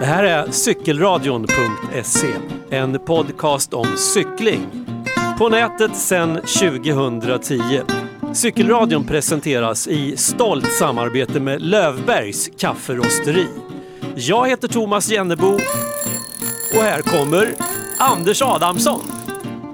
Det här är cykelradion.se, en podcast om cykling. På nätet sedan 2010. Cykelradion presenteras i stolt samarbete med Lövbergs kafferosteri. Jag heter Thomas Jennebo och här kommer Anders Adamsson.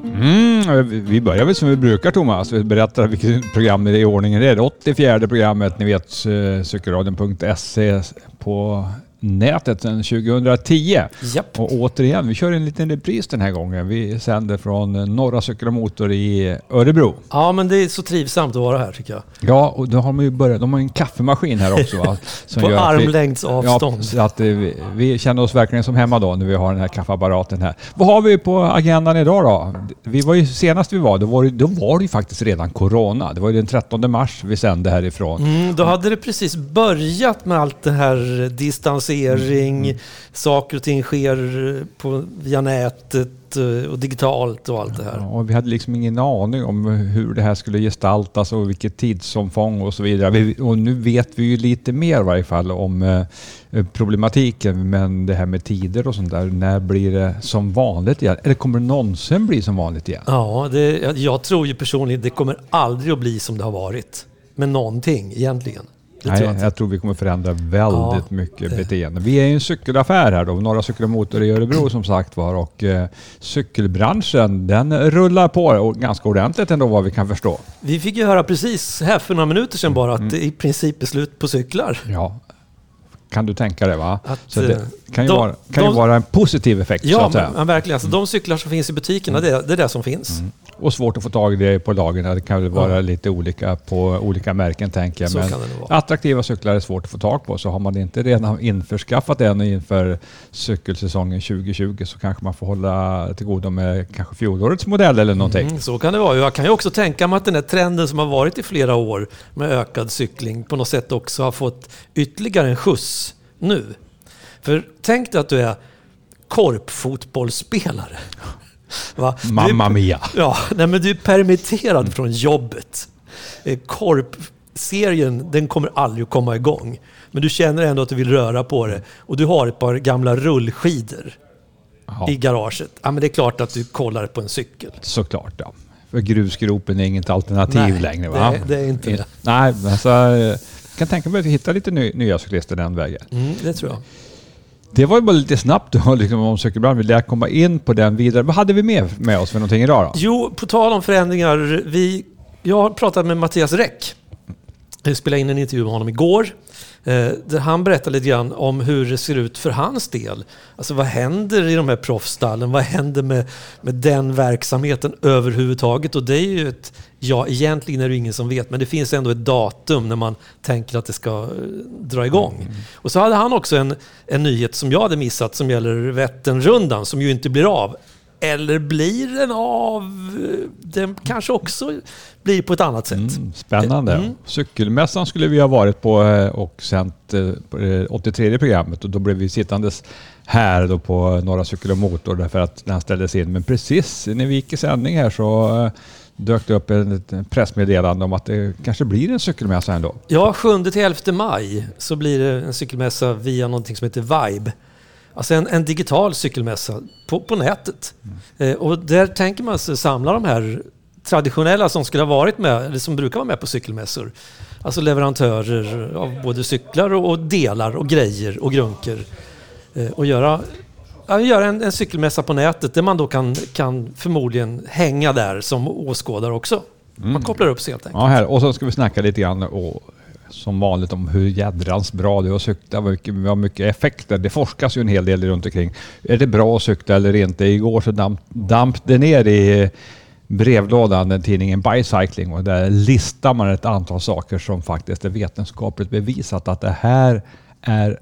Mm, vi börjar väl som vi brukar Thomas. Vi berättar vilket program det är i ordningen det är. Det 84 programmet, ni vet eh, cykelradion.se på nätet sedan 2010. Japp. Och återigen, vi kör en liten repris den här gången. Vi sänder från Norra och Motor i Örebro. Ja, men det är så trivsamt att vara här tycker jag. Ja, och då har man ju börjat. De har en kaffemaskin här också va? Som På armlängds avstånd. Ja, så att eh, vi, vi känner oss verkligen som hemma då när vi har den här kaffeapparaten här. Vad har vi på agendan idag då? Vi var ju senast vi var, då var det, då var det ju faktiskt redan Corona. Det var ju den 13 mars vi sände härifrån. Mm, då hade det precis börjat med allt det här distans distansering, mm. saker och ting sker på, via nätet eh, och digitalt och allt det här. och vi hade liksom ingen aning om hur det här skulle gestaltas och vilket tidsomfång och så vidare. Vi, och nu vet vi ju lite mer i varje fall om eh, problematiken, men det här med tider och sånt där. När blir det som vanligt igen? Eller kommer det någonsin bli som vanligt igen? Ja, det, jag tror ju personligen det kommer aldrig att bli som det har varit med någonting egentligen. Nej, tror jag, jag, tror vi kommer förändra väldigt ja, mycket det. beteende. Vi är ju en cykelaffär här då, Norra Motor i Örebro som sagt var och eh, cykelbranschen den rullar på och ganska ordentligt ändå vad vi kan förstå. Vi fick ju höra precis här för några minuter sedan bara att mm. det i princip är slut på cyklar. Ja, kan du tänka dig va? Att, så det eh, kan ju, de, vara, kan de, ju vara en positiv effekt ja, så. Men, verkligen. Alltså, de cyklar som finns i butikerna, mm. det, det är det som finns. Mm. Och svårt att få tag i det på lagen. Det kan väl vara ja. lite olika på olika märken tänker jag. Så Men attraktiva cyklar är svårt att få tag på. Så har man inte redan införskaffat en inför cykelsäsongen 2020 så kanske man får hålla till godo med kanske fjolårets modell eller någonting. Mm, så kan det vara. Jag kan ju också tänka mig att den här trenden som har varit i flera år med ökad cykling på något sätt också har fått ytterligare en skjuts nu. För tänk dig att du är korpfotbollsspelare. Va? Mamma mia! Ja, nej, men du är permitterad från jobbet. Eh, korpserien, den kommer aldrig att komma igång. Men du känner ändå att du vill röra på det. Och du har ett par gamla rullskidor Aha. i garaget. Ja, men det är klart att du kollar på en cykel. Såklart, ja. För grusgropen är inget alternativ nej, längre va? Det, det är inte det. Nej, alltså, kan tänka mig att vi hittar lite nya cyklister den vägen. Mm, det tror jag. Det var ju bara lite snabbt då, liksom, om cykelbranschen. Vill jag komma in på den vidare. Vad hade vi med, med oss för någonting idag då? Jo, på tal om förändringar. Vi, jag har pratat med Mattias Räck. Jag spelade in en intervju med honom igår. Eh, där han berättar lite grann om hur det ser ut för hans del. Alltså vad händer i de här proffsstallen? Vad händer med, med den verksamheten överhuvudtaget? Och det är ju ett, ja egentligen är det ingen som vet, men det finns ändå ett datum när man tänker att det ska eh, dra igång. Mm. Och så hade han också en, en nyhet som jag hade missat som gäller Vätternrundan som ju inte blir av. Eller blir den av? Den kanske också blir på ett annat sätt. Mm, spännande. Mm. Cykelmässan skulle vi ha varit på eh, och sänt 83 eh, programmet och då blev vi sittandes här då på Norra Cykel och Motor därför att den ställdes in. Men precis när vi gick i sändning här så eh, dök det upp ett pressmeddelande om att det kanske blir en cykelmässa ändå. Ja, 7-11 maj så blir det en cykelmässa via någonting som heter Vibe. Alltså en, en digital cykelmässa på, på nätet. Mm. Eh, och där tänker man sig samla de här traditionella som skulle ha varit med, eller som brukar vara med på cykelmässor. Alltså leverantörer av både cyklar och, och delar och grejer och grunker. Eh, och göra, ja, göra en, en, cykelmässa på nätet där man då kan, kan förmodligen hänga där som åskådare också. Man mm. kopplar upp sig helt enkelt. Ja, här. Och så ska vi snacka lite grann och som vanligt om hur jädrans bra det är att cykla, vad har mycket effekter. Det forskas ju en hel del runt omkring. Är det bra att cykla eller inte? Igår så damp, damp det ner i brevlådan, den tidningen Bicycling och där listar man ett antal saker som faktiskt är vetenskapligt bevisat att det här är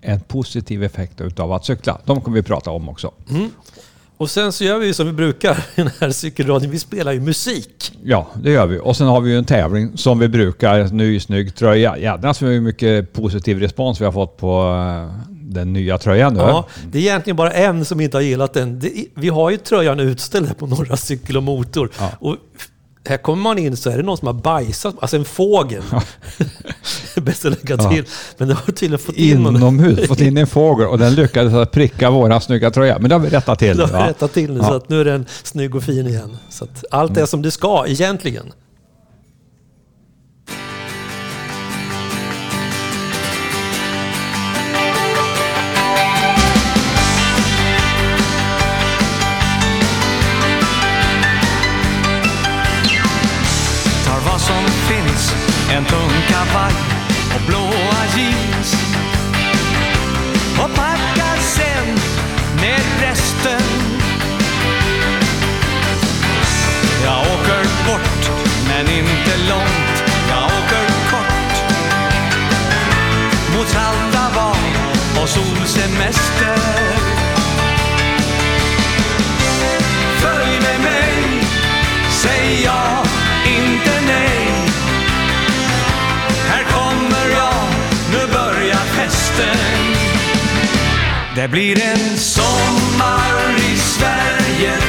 en positiv effekt utav att cykla. De kommer vi prata om också. Mm. Och sen så gör vi ju som vi brukar i den här cykelradion. Vi spelar ju musik. Ja, det gör vi. Och sen har vi ju en tävling som vi brukar. Ny snygg tröja. Jädrans hur mycket positiv respons vi har fått på eh, den nya tröjan nu. Ja, det är egentligen bara en som inte har gillat den. vi har ju tröjan utställd på Norra Cykel och Motor. Ja. Och här kommer man in så är det någon som har bajsat, alltså en fågel. bäst att lägga Ja. till. Men det har tydligen fått in någon. Inomhus, fått in en fågel och den lyckades att pricka våran snygga tröja. Men det har vi rättat till. Det har vi rättat till nu, Ja. Mm. så att nu är den snygg och fin igen. Så att allt är som det ska egentligen. Det blir en sommar i Sverige.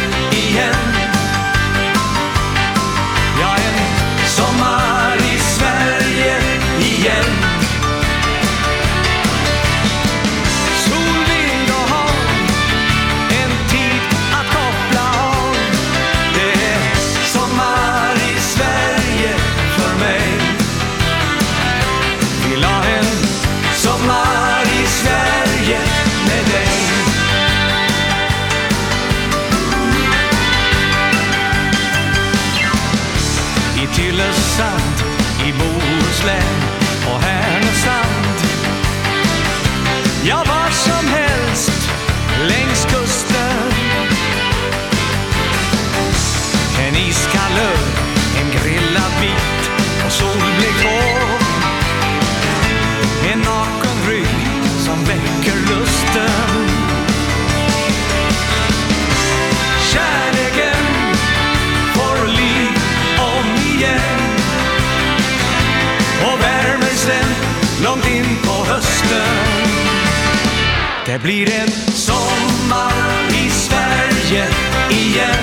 Det blir en sommar i Sverige igen.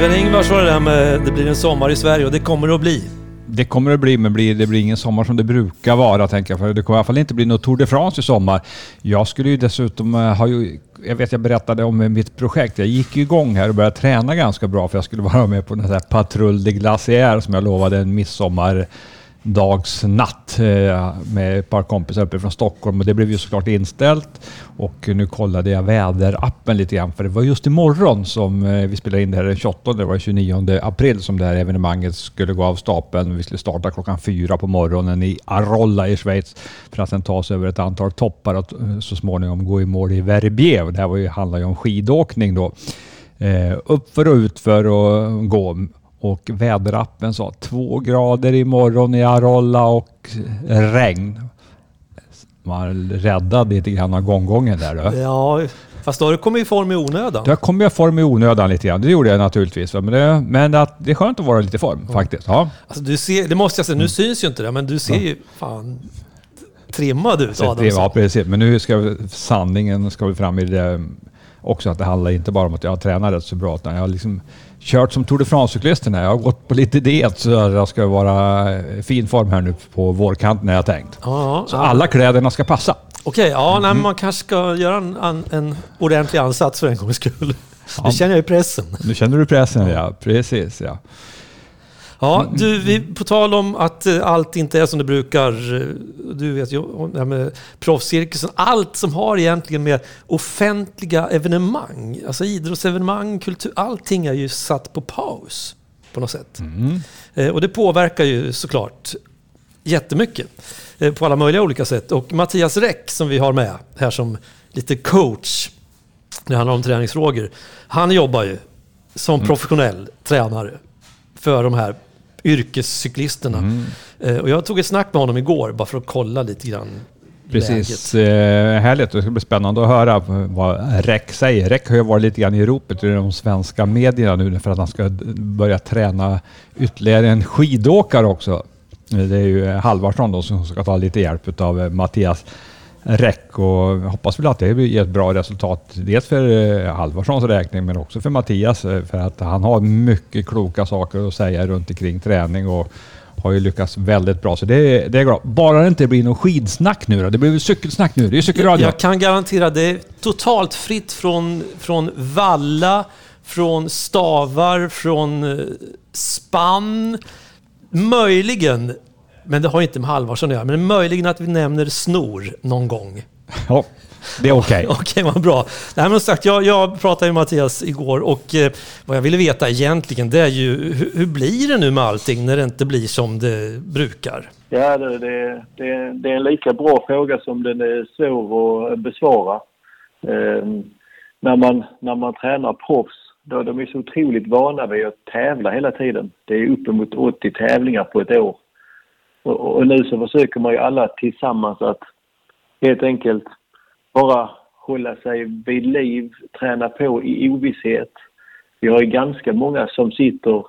Sven-Ingvars var det där med det blir en sommar i Sverige och det kommer det att bli. Det kommer det bli, men blir, det blir ingen sommar som det brukar vara, tänker jag. För det kommer i alla fall inte bli något Tour de France i sommar. Jag skulle ju dessutom eh, ha ju... Jag vet jag berättade om mitt projekt. Jag gick ju igång här och började träna ganska bra för jag skulle vara med på den här patrull de Glacière som jag lovade en midsommar dagsnatt eh, med ett par kompisar uppe från Stockholm och det blev ju såklart inställt. Och nu kollade jag väderappen lite grann för det var just imorgon som eh, vi spelade in det här den 28, det var 29 april som det här evenemanget skulle gå av stapeln. Vi skulle starta klockan fyra på morgonen i Arolla i Schweiz för att sen ta sig över ett antal toppar och eh, så småningom gå i mål i Verbier. Det här var ju, handlar ju om skidåkning då. Eh, uppför och utför och gå. Och väderappen sa två grader imorgon i Arolla och regn. Man räddade lite grann av gånggången där. Då. Ja, Fast då har du kommit i form i onödan. Jag kom i form i onödan lite grann. Det gjorde jag naturligtvis. Men det, men att det är skönt att vara lite i form faktiskt. Ja. Alltså, du ser, det måste jag säga, nu syns ju inte det, men du ser ju fan trimmad ut Adamsson. ja, precis. Men nu ska sanningen ska vi fram i det också att det handlar inte bara om att jag har tränat rätt så bra, utan jag har liksom kört som Tour de France-cyklisterna. Jag har gått på lite diet så jag ska vara i fin form här nu på vårkanten när jag tänkt. Ja, Så ja. alla kläderna ska passa. Okej, ja, nej, Mm. men man kanske ska göra en, en, en ordentlig ansats för en gångs skull. Nu känner jag ju pressen. Nu känner du pressen, ja. Precis, ja. Ja, Mm. du, vi, på tal om att eh, allt inte är som det brukar. eh, Du vet ju det här med proffscirkusen. Allt som har egentligen med offentliga evenemang, alltså idrottsevenemang, kultur, allting är ju satt på paus på något sätt. Mm. Eh, Och det påverkar ju såklart jättemycket på alla möjliga olika sätt. Och Mattias Räck som vi har med här som lite coach när det handlar om träningsfrågor. Han jobbar ju som professionell tränare för de här yrkescyklisterna. Eh, Och jag tog ett snack med honom igår bara för att kolla lite grann Precis. Eh, härligt. Det ska bli spännande att höra vad REC säger. REC har ju varit lite grann i ropet i de svenska medierna nu för att han ska börja träna ytterligare en skidåkare också. Eh, Det är ju Halvarsson då som ska ta lite hjälp av Mattias Räck och jag hoppas väl att det ger ett bra resultat. Dels för eh, Halvarssons räkning men också för Mattias eh, för att han har mycket kloka saker att säga runt omkring träning och har ju lyckats väldigt bra. Så det är, det är bra. Bara det inte blir någon skidsnack nu då. Det blir väl cykelsnack nu. Det är ju cykelradio. Jag kan garantera det är totalt fritt från, från valla, från stavar, från eh, spann. Möjligen, men det har inte med Halvarsson att göra, men möjligen att vi nämner snor någon gång. Ja, det är okej. Okej, vad bra. Nej, men sagt, jag, jag pratade med Mattias igår och eh, vad jag ville veta egentligen det är ju hur, hur blir det nu med allting när det inte blir som det brukar? Ja, det, det, det, det är en lika bra fråga som den är svår att besvara. Eh, när, man, när man tränar proffs, då de är så otroligt vana vid att tävla hela tiden. Det är uppemot 80 tävlingar på ett år. Och, och nu så försöker man ju alla tillsammans att helt enkelt bara hålla sig vid liv, träna på i ovisshet. Vi har ju ganska många som sitter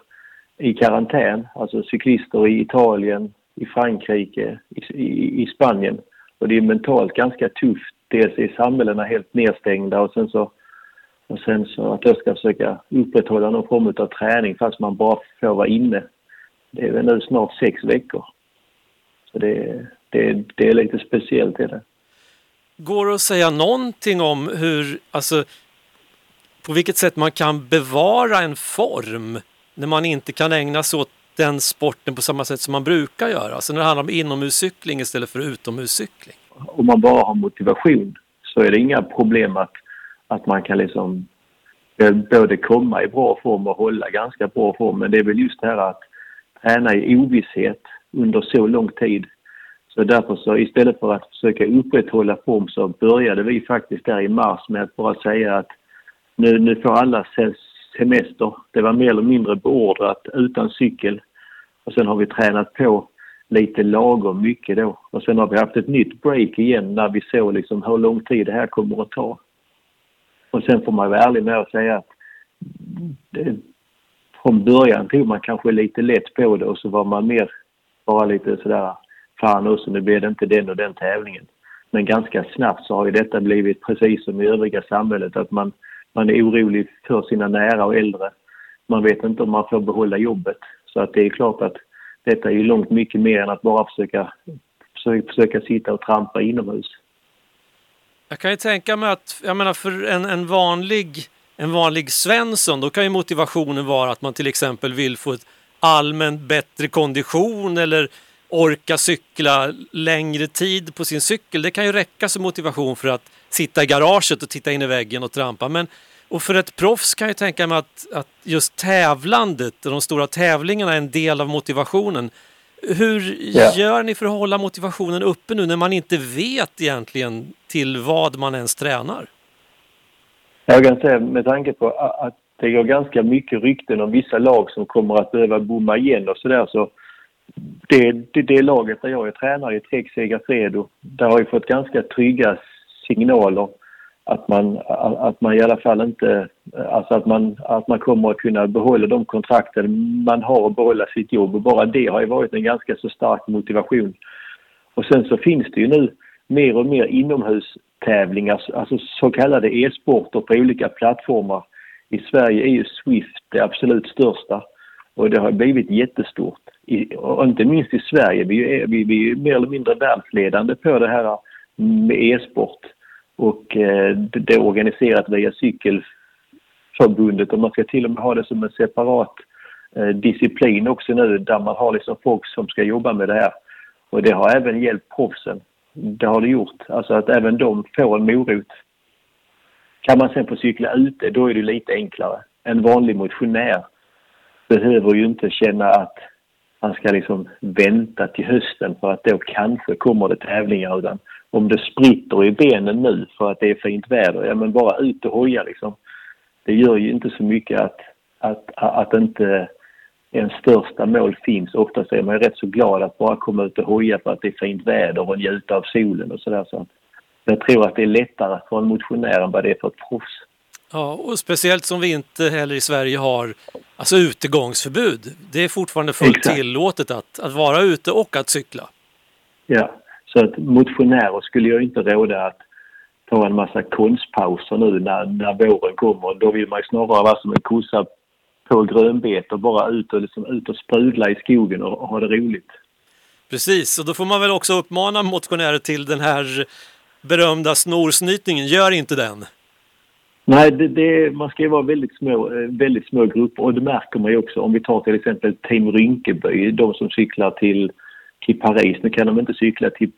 i karantän, alltså cyklister i Italien, i Frankrike, i, i, i Spanien. Och det är mentalt ganska tufft. Dels är samhällena helt nedstängda och sen så, och sen så att jag ska försöka upprätthålla någon form av träning fast man bara får vara inne. Det är väl nu snart sex veckor. Så det, det, det är lite speciellt är det. Går det att säga någonting om hur, alltså, på vilket sätt man kan bevara en form när man inte kan ägna sig åt den sporten på samma sätt som man brukar göra? Alltså när det handlar om inomhuscykling istället för utomhuscykling. om man bara har motivation så är det inga problem att, att man kan liksom eh, både komma i bra form och hålla ganska bra form. Men det är väl just det här att träna i ovisshet under så lång tid. Så därför så istället för att försöka upprätthålla form så började vi faktiskt där i mars med att bara säga att nu, nu får alla semester. Det var mer eller mindre beordrat utan cykel. Och sen har vi tränat på lite lagom mycket då. Och sen har vi haft ett nytt break igen när vi såg liksom hur lång tid det här kommer att ta. Och sen får man vara ärlig med att säga att det, från början tog man kanske lite lätt på det och så var man mer vara lite sådär fan också nu blir det inte den och den tävlingen. Men ganska snabbt så har ju detta blivit precis som i övriga samhället att man, man är orolig för sina nära och äldre. Man vet inte om man får behålla jobbet. Så att det är klart att detta är ju långt mycket mer än att bara försöka, försöka, försöka sitta och trampa inomhus. Jag kan ju tänka mig att, jag menar för en, en vanlig en vanlig Svensson, då kan ju motivationen vara att man till exempel vill få ett allmänt bättre kondition eller orka cykla längre tid på sin cykel. Det kan ju räcka som motivation för att sitta i garaget och titta in i väggen och trampa. Men, och för ett proffs kan jag tänka mig att, att just tävlandet och de stora tävlingarna är en del av motivationen. Hur Ja. gör ni för att hålla motivationen uppe nu när man inte vet egentligen till vad man ens tränar? Jag kan säga med tanke på att det går ganska mycket rykten om vissa lag som kommer att behöva bomma igen och sådär så det, det, det laget där jag är tränare i Trek Segafredo, där har jag fått ganska trygga signaler att man, att man i alla fall inte, alltså att man, att man kommer att kunna behålla de kontrakten man har och behålla sitt jobb. Och bara det har ju varit en ganska så stark motivation. Och sen så finns det ju nu mer och mer inomhustävlingar, alltså så kallade e-sporter på olika plattformar. I Sverige är ju Swift det absolut största och det har blivit jättestort. I, och inte minst i Sverige, vi är, vi, vi är mer eller mindre världsledande på det här med e-sport. Och eh, det är organiserat via Cykelförbundet och man ska till och med ha det som en separat eh, disciplin också nu där man har liksom folk som ska jobba med det här. Och det har även hjälpt proffsen. Det har det gjort. Alltså att även de får en morot. Kan man sen få cykla ute, då är det lite enklare. En vanlig motionär behöver ju inte känna att han ska liksom vänta till hösten för att då kanske kommer det tävlingar utan om det spritter i benen nu för att det är fint väder, ja men bara ut och hoja liksom. Det gör ju inte så mycket att, att, att inte ens största mål finns. Oftast är man ju rätt så glad att bara komma ut och hoja för att det är fint väder och njuta av solen och sådär. Så jag tror att det är lättare för en motionär än vad det är för ett proffs. Ja, och speciellt som vi inte heller i Sverige har alltså utegångsförbud. Det är fortfarande fullt Exakt. tillåtet att, att vara ute och att cykla. Ja, så att motionärer skulle jag inte råda att ta en massa konstpauser nu när, när våren kommer. Då vill man ju snarare vara som en kossa på grönbete och bara ut och, liksom, ut och sprudla i skogen och, och ha det roligt. Precis, och då får man väl också uppmana motionärer till den här berömda snorsnytningen. Gör inte den! Nej, det, det, man ska ju vara väldigt små, eh, väldigt små grupper och det märker man ju också om vi tar till exempel Team Rynkeby, de som cyklar till, till Paris. Nu kan de inte cykla till,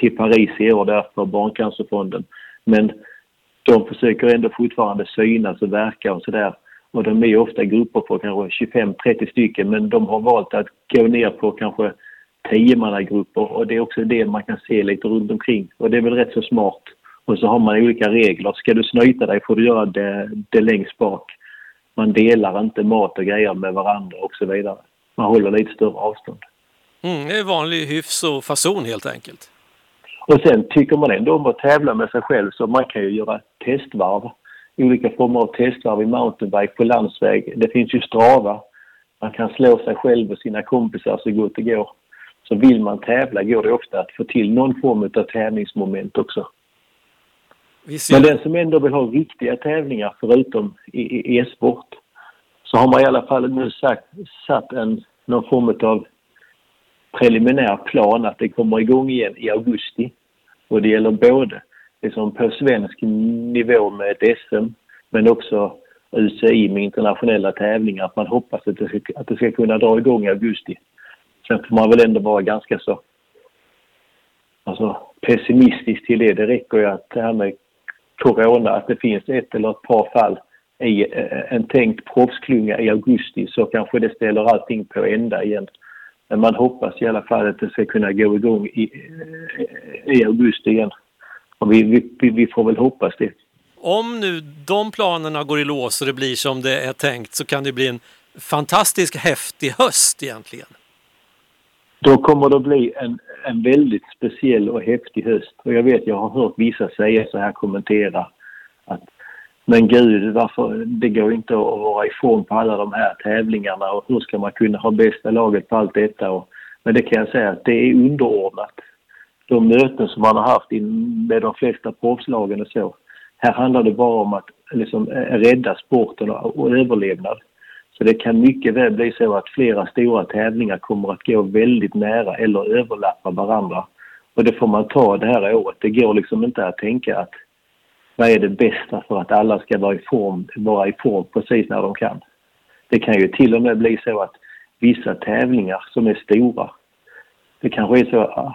till Paris i år därför Barncancerfonden. Men de försöker ändå fortfarande synas och verka och sådär. Och de är ofta grupper på kanske 25-30 stycken men de har valt att gå ner på kanske 10-mannagrupper och det är också det man kan se lite runt omkring. Och det är väl rätt så smart. Och så har man olika regler. Ska du snyta dig får du göra det, det längst bak. Man delar inte mat och grejer med varandra och så vidare. Man håller lite större avstånd. Mm, det är vanlig hyfs och fason helt enkelt. Och sen tycker man ändå om att tävla med sig själv så man kan ju göra testvarv. Olika former av testvarv i mountainbike på landsväg. Det finns ju Strava. Man kan slå sig själv och sina kompisar så gott det går. Så vill man tävla går det ofta att få till någon form av tävlingsmoment också. Men den som ändå vill ha riktiga tävlingar förutom i e-sport så har man i alla fall nu sagt, satt en, någon form av preliminär plan att det kommer igång igen i augusti. Och det gäller både liksom på svensk nivå med ett SM men också UCI med internationella tävlingar. Att man hoppas att det, ska, att det ska kunna dra igång i augusti. Sen får man väl ändå vara ganska så alltså, pessimistisk till det. Det räcker ju att det här med corona, att det finns ett eller ett par fall i eh, en tänkt proffsklunga i augusti så kanske det ställer allting på ända igen. Men man hoppas i alla fall att det ska kunna gå igång i, eh, i augusti igen. Och vi, vi, vi får väl hoppas det. Om nu de planerna går i lås och det blir som det är tänkt så kan det bli en fantastisk häftig höst egentligen. Då kommer det att bli en, en väldigt speciell och häftig höst. Och jag vet, jag har hört vissa säga så här, kommentera att men gud, varför, det går inte att vara ifrån på alla de här tävlingarna och hur ska man kunna ha bästa laget på allt detta? Och, men det kan jag säga att det är underordnat de möten som man har haft med de flesta proffslagen och så. Här handlar det bara om att liksom, rädda sporten och, och överlevnad. Så det kan mycket väl bli så att flera stora tävlingar kommer att gå väldigt nära eller överlappa varandra. Och det får man ta det här året. Det går liksom inte att tänka att vad är det bästa för att alla ska vara i form, vara i form precis när de kan. Det kan ju till och med bli så att vissa tävlingar som är stora, det kanske är så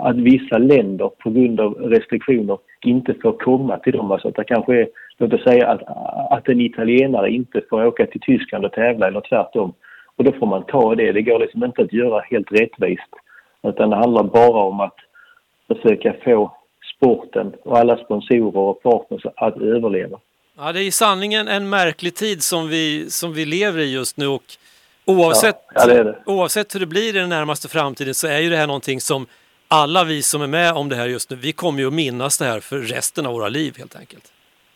att vissa länder på grund av restriktioner inte får komma till dem. Alltså att det kanske är, låt oss säga att, att en italienare inte får åka till Tyskland och tävla eller tvärtom. Och då får man ta det. Det går liksom inte att göra helt rättvist. Utan det handlar bara om att försöka få sporten och alla sponsorer och partners att överleva. Ja, det är i sanningen en märklig tid som vi, som vi lever i just nu och Oavsett, ja, det det. oavsett hur det blir i den närmaste framtiden så är ju det här någonting som alla vi som är med om det här just nu, vi kommer ju att minnas det här för resten av våra liv helt enkelt.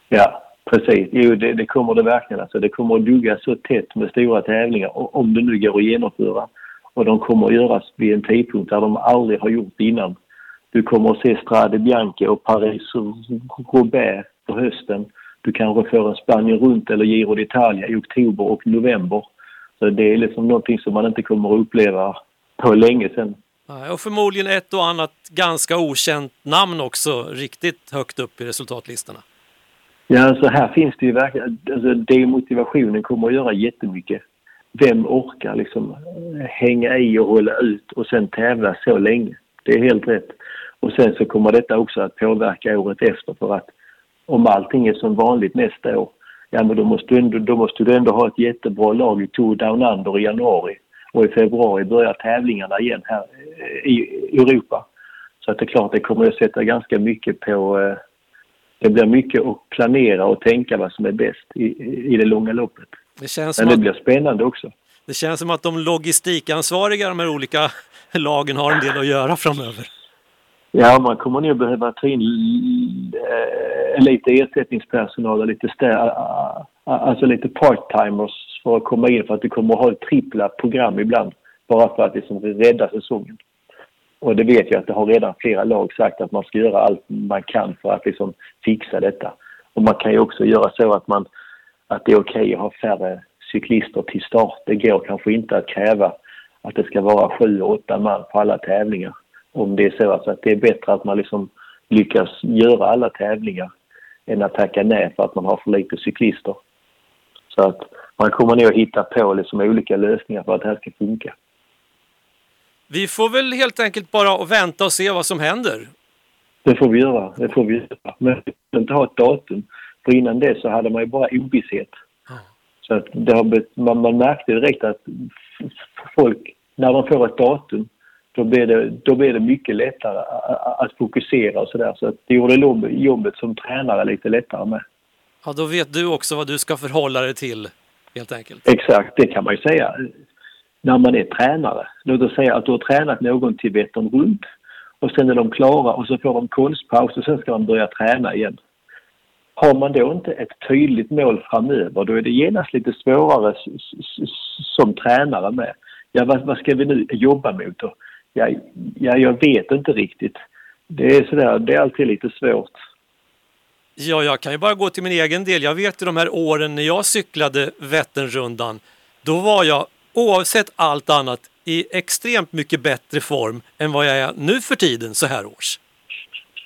Ja, precis. Jo, det, det kommer det verkligen. Alltså, det kommer att dugga så tätt med stora tävlingar, om det nu går att genomföra. Och de kommer att göras vid en tidpunkt där de aldrig har gjort innan. Du kommer att se Strade Bianche och Paris-Roubaix på hösten. Du kanske får en Spanien runt eller Giro d'Italia i oktober och november. Så det är liksom någonting som man inte kommer att uppleva på länge. Nej, Och förmodligen ett och annat ganska okänt namn också riktigt högt upp i resultatlistorna. Ja, alltså här finns det ju verkligen, alltså demotivationen kommer att göra jättemycket. Vem orkar liksom eh, hänga i och hålla ut och sen tävla så länge? Det är helt rätt. Och sen så kommer detta också att påverka året efter för att om allting är som vanligt nästa år, ja men då måste du ändå, då måste du ändå ha ett jättebra lag i Tour Down Under i januari och i februari börjar tävlingarna igen här eh, i Europa. Så att det är klart, det kommer att sätta ganska mycket på eh, det blir mycket att planera och tänka vad som är bäst i, i det långa loppet. Det Men det att, blir spännande också. det känns som att de logistikansvariga, de här olika lagen, har en del att göra framöver. Ja, man kommer nog behöva ta in eh, lite ersättningspersonal och lite, alltså lite part-timers för att komma in för att du kommer att ha trippla program ibland bara för att liksom rädda säsongen. Och det vet jag att det har redan flera lag sagt att man ska göra allt man kan för att liksom fixa detta. Och man kan ju också göra så att man att det är okej att ha färre cyklister till start. Det går kanske inte att kräva att det ska vara sju, åtta man på alla tävlingar. Om det är så alltså att det är bättre att man liksom lyckas göra alla tävlingar än att tacka nej för att man har för lite cyklister. Så att man kommer nog att hitta på liksom olika lösningar för att det här ska funka. Vi får väl helt enkelt bara vänta och se vad som händer. Det får vi göra. Det får vi göra. Men vi får inte ha ett datum. För innan det så hade man ju bara ovisshet. Så att det har man, man märkte direkt att folk, när de får ett datum, då blir det, då blir det mycket lättare att fokusera och sådär. Så att det gjorde jobbet som tränare lite lättare med. Ja, då vet du också vad du ska förhålla dig till, helt enkelt. Exakt, det kan man ju säga. När man är tränare. Låt oss säga att du har tränat någon till Vättern runt och sen är de klara och så får de konstpaus och sen ska de börja träna igen. Har man då inte ett tydligt mål framöver, då är det genast lite svårare som tränare med. Ja, vad, vad ska vi nu jobba mot då? Ja, ja, jag vet inte riktigt. Det är sådär, det är alltid lite svårt. Ja, jag kan ju bara gå till min egen del. Jag vet ju de här åren när jag cyklade Vätternrundan, då var jag oavsett allt annat i extremt mycket bättre form än vad jag är nu för tiden så här års.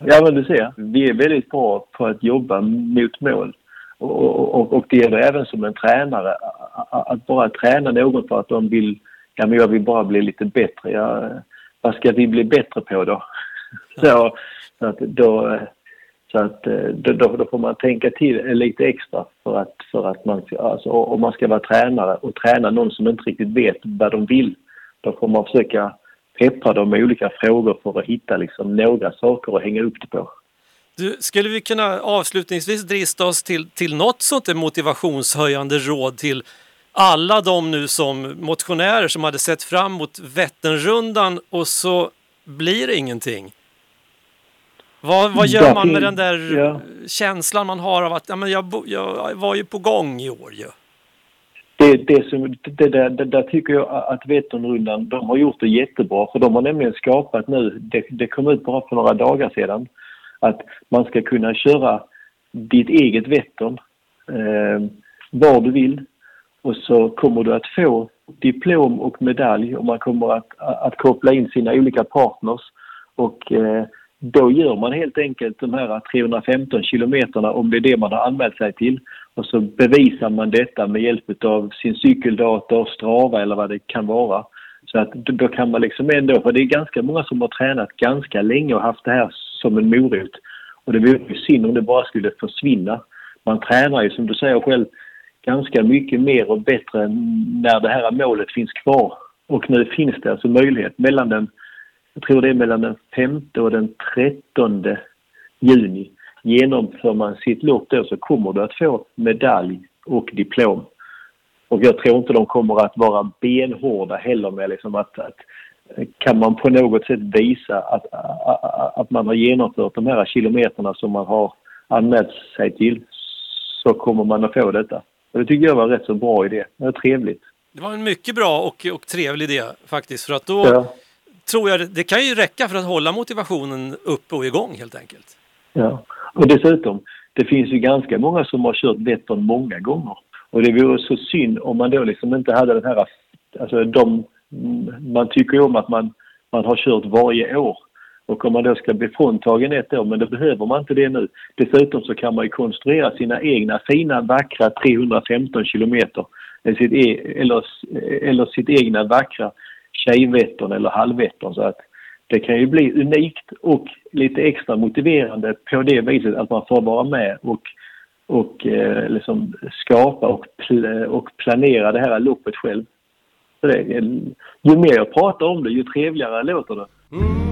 Ja, men du ser, vi är väldigt bra på att jobba mot mål. Och, och, och det gäller även som en tränare, att bara träna någon för att de vill, ja men jag vill bara bli lite bättre. Ja, vad ska vi bli bättre på då? Så, så att då, så att då, då, då får man tänka till lite extra för att, för att man, alltså om man ska vara tränare och träna någon som inte riktigt vet vad de vill, då får man försöka peppra dem med olika frågor för att hitta liksom några saker att hänga upp det på. Du, skulle vi kunna avslutningsvis drista oss till, till något sånt motivationshöjande råd till alla de nu som motionärer som hade sett fram emot Vätternrundan och så blir det ingenting? Vad, vad gör man med den där ja. känslan man har av att ja, men jag, jag var ju på gång i år ju? Det, det, som, det, där, det där tycker jag att Vätternrundan, de har gjort det jättebra för de har nämligen skapat nu, det, det kom ut bara för några dagar sedan, att man ska kunna köra ditt eget Vättern eh, var du vill och så kommer du att få diplom och medalj och man kommer att, att koppla in sina olika partners och eh, då gör man helt enkelt de här 315 kilometerna om det är det man har anmält sig till och så bevisar man detta med hjälp av sin cykeldator, Strava eller vad det kan vara. Så att då kan man liksom ändå, för det är ganska många som har tränat ganska länge och haft det här som en morot. Och det vore ju synd om det bara skulle försvinna. Man tränar ju som du säger själv ganska mycket mer och bättre när det här målet finns kvar. Och nu finns det alltså möjlighet mellan den, jag tror det är mellan den 5 och den 13 juni. Genomför man sitt lopp då så kommer du att få medalj och diplom. Och jag tror inte de kommer att vara benhårda heller med liksom att, att, kan man på något sätt visa att, att, att man har genomfört de här kilometerna som man har anmält sig till så kommer man att få detta. Och det tycker jag var en rätt så bra idé. Det var trevligt. Det var en mycket bra och, och trevlig idé faktiskt. För att då Ja, tror jag det, det kan ju räcka för att hålla motivationen uppe och igång helt enkelt. ja. Och dessutom, det finns ju ganska många som har kört Vättern många gånger. Och det vore så synd om man då liksom inte hade den här... Alltså de, man tycker ju om att man, man har kört varje år. Och om man då ska bli fråntagen ett år, men då behöver man inte det nu. Dessutom så kan man ju konstruera sina egna fina, vackra 315 kilometer. Eller sitt, e- eller, eller sitt egna vackra Tjejvättern eller Halvvättern. Så att det kan ju bli unikt och lite extra motiverande på det viset att man får vara med och, och eh, liksom skapa och, pl- och planera det här loppet själv. Så det, ju mer jag pratar om det, ju trevligare låter det. Mm.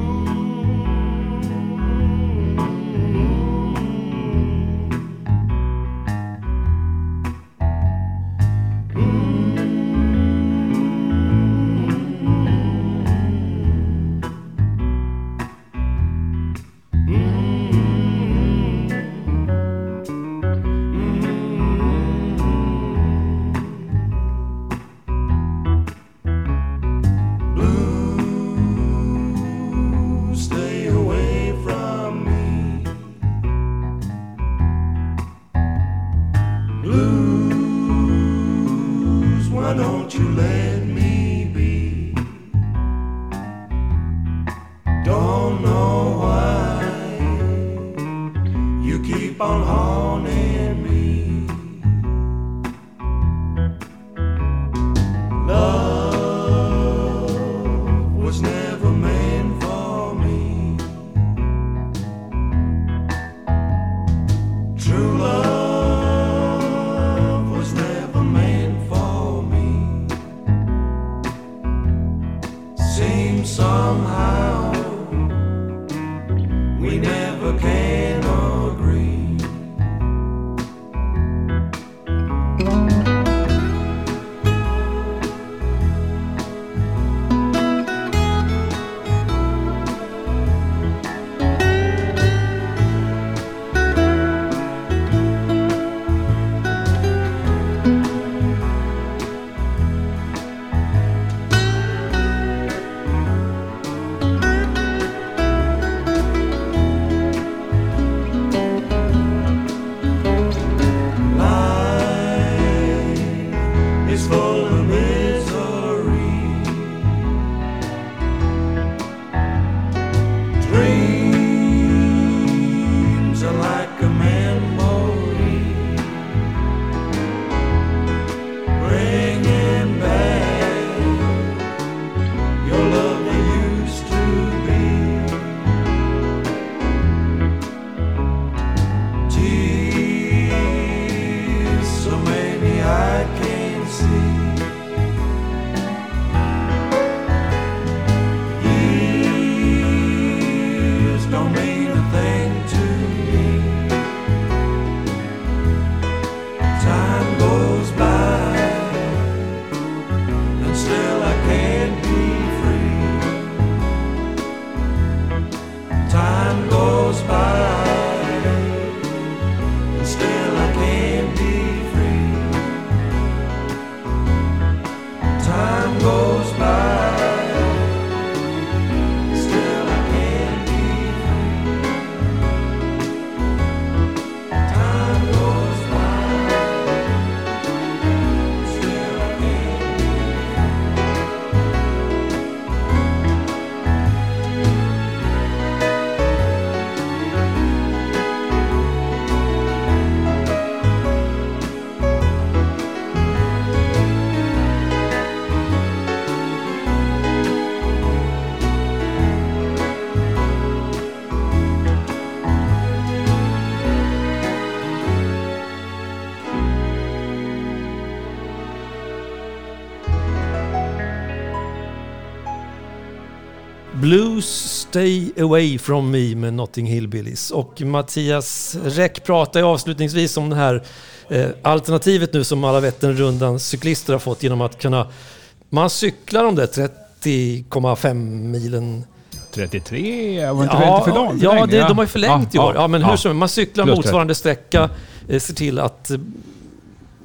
Stay Away From Me med Notting Hillbillies. Och Mattias Räck pratar ju avslutningsvis om det här eh, alternativet nu som alla Vätternrundans cyklister har fått genom att kunna... Man cyklar de där 30,5 milen. 33, var inte ja, för långt? Ja, det, de har ju förlängt i år. Ja, men hur som man cyklar Plus motsvarande sträcka, eh, ser till att eh,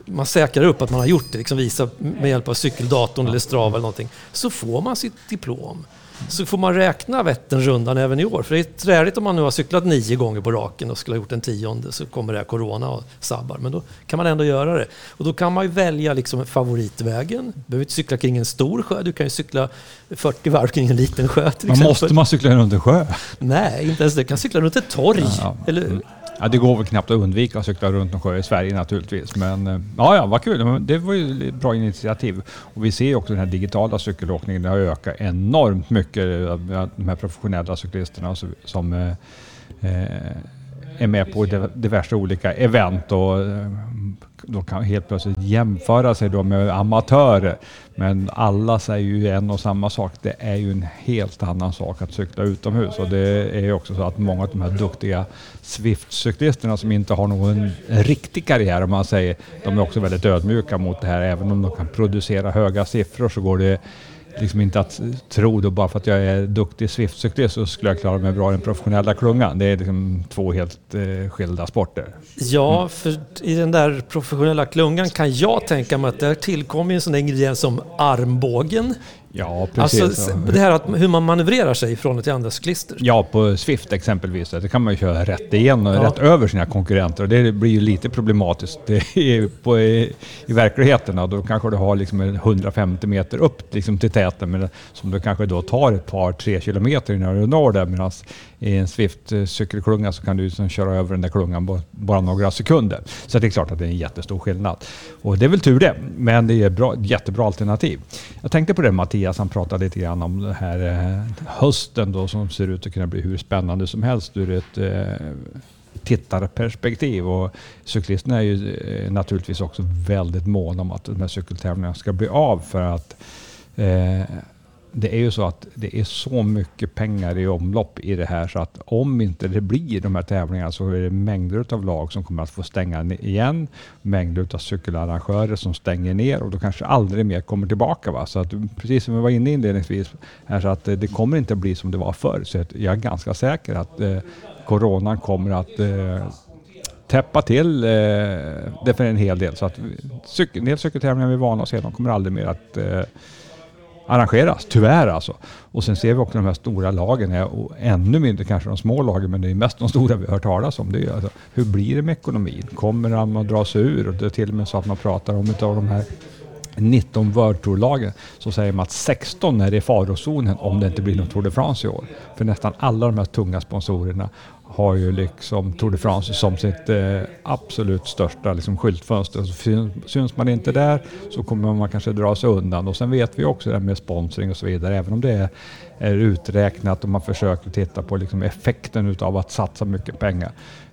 man säkrar upp att man har gjort det, liksom visar med hjälp av cykeldatorn eller Strava eller någonting, så får man sitt diplom. Så får man räkna Vätternrundan även i år. För det är träligt om man nu har cyklat nio gånger på raken och skulle ha gjort en tionde så kommer det här corona och sabbar. Men då kan man ändå göra det. Och då kan man ju välja liksom favoritvägen. Du behöver inte cykla kring en stor sjö. Du kan ju cykla 40 varv kring en liten sjö till man exempel. Måste man cykla runt en sjö? Nej, inte ens det. Du kan cykla runt ett torg. Ja, eller, mm. Ja, det går väl knappt att undvika att cykla runt en sjö i Sverige naturligtvis. Men eh, ja, ja, vad kul. Det var ju ett bra initiativ. Och vi ser ju också den här digitala cykelåkningen. Det har ökat enormt mycket. Eh, de här professionella cyklisterna som eh, eh är med på diverse olika event och de kan helt plötsligt jämföra sig då med amatörer. Men alla säger ju en och samma sak. Det är ju en helt annan sak att cykla utomhus och det är ju också så att många av de här duktiga Swift-cyklisterna som inte har någon riktig karriär om man säger, de är också väldigt ödmjuka mot det här. Även om de kan producera höga siffror så går det liksom inte att tro då bara för att jag är duktig Swift-cyklist så skulle jag klara mig bra i den professionella klungan. Det är liksom två helt eh, skilda sporter. Ja, för i den där professionella klungan kan jag tänka mig att där tillkommer en sån ingrediens som armbågen. Ja, precis. Alltså, det här att hur man manövrerar sig från till andra cyklister. Ja, på Swift exempelvis. Det kan man ju köra rätt igenom, ja. rätt över sina konkurrenter. Och det blir ju lite problematiskt på, i, i verkligheten. Då kanske du har liksom 150 meter upp liksom till täten, men som du kanske då tar ett par, tre kilometer innan du når där. Medan i en Swift-cykelklunga så kan du liksom köra över den där klungan på bara några sekunder. Så det är klart att det är en jättestor skillnad. Och det är väl tur det, men det är ett jättebra alternativ. Jag tänkte på det Mattias, han pratade lite grann om den här eh, hösten då som ser ut att kunna bli hur spännande som helst ur ett eh, tittarperspektiv. Och cyklisterna är ju eh, naturligtvis också väldigt måna om att de här cykeltävlingarna ska bli av för att eh, det är ju så att det är så mycket pengar i omlopp i det här så att om inte det blir de här tävlingarna så är det mängder av lag som kommer att få stänga igen. Mängder av cykelarrangörer som stänger ner och då kanske aldrig mer kommer tillbaka. Va? Så att precis som vi var inne inledningsvis, här, så att eh, det kommer inte bli som det var förr. Så att jag är ganska säker att eh, coronan kommer att eh, täppa till eh, det för en hel del. Så att cykel, en del cykeltävlingar vi är vana att se, de kommer aldrig mer att eh, arrangeras, tyvärr alltså. Och sen ser vi också de här stora lagen, och ännu mindre kanske de små lagen, men det är mest de stora vi har hört talas om. Det är alltså, hur blir det med ekonomin? Kommer de att dra sig ur? Och det är till och med så att man pratar om utav de här 19 World Tour-lagen så säger man att 16 är i farozonen om det inte blir någon Tour de France i år. För nästan alla de här tunga sponsorerna har ju liksom Tour de France som sitt eh, absolut största liksom, skyltfönster. Så syns man inte där så kommer man kanske dra sig undan. Och sen vet vi också det här med sponsring och så vidare, även om det är, är uträknat och man försöker titta på liksom, effekten utav att satsa mycket pengar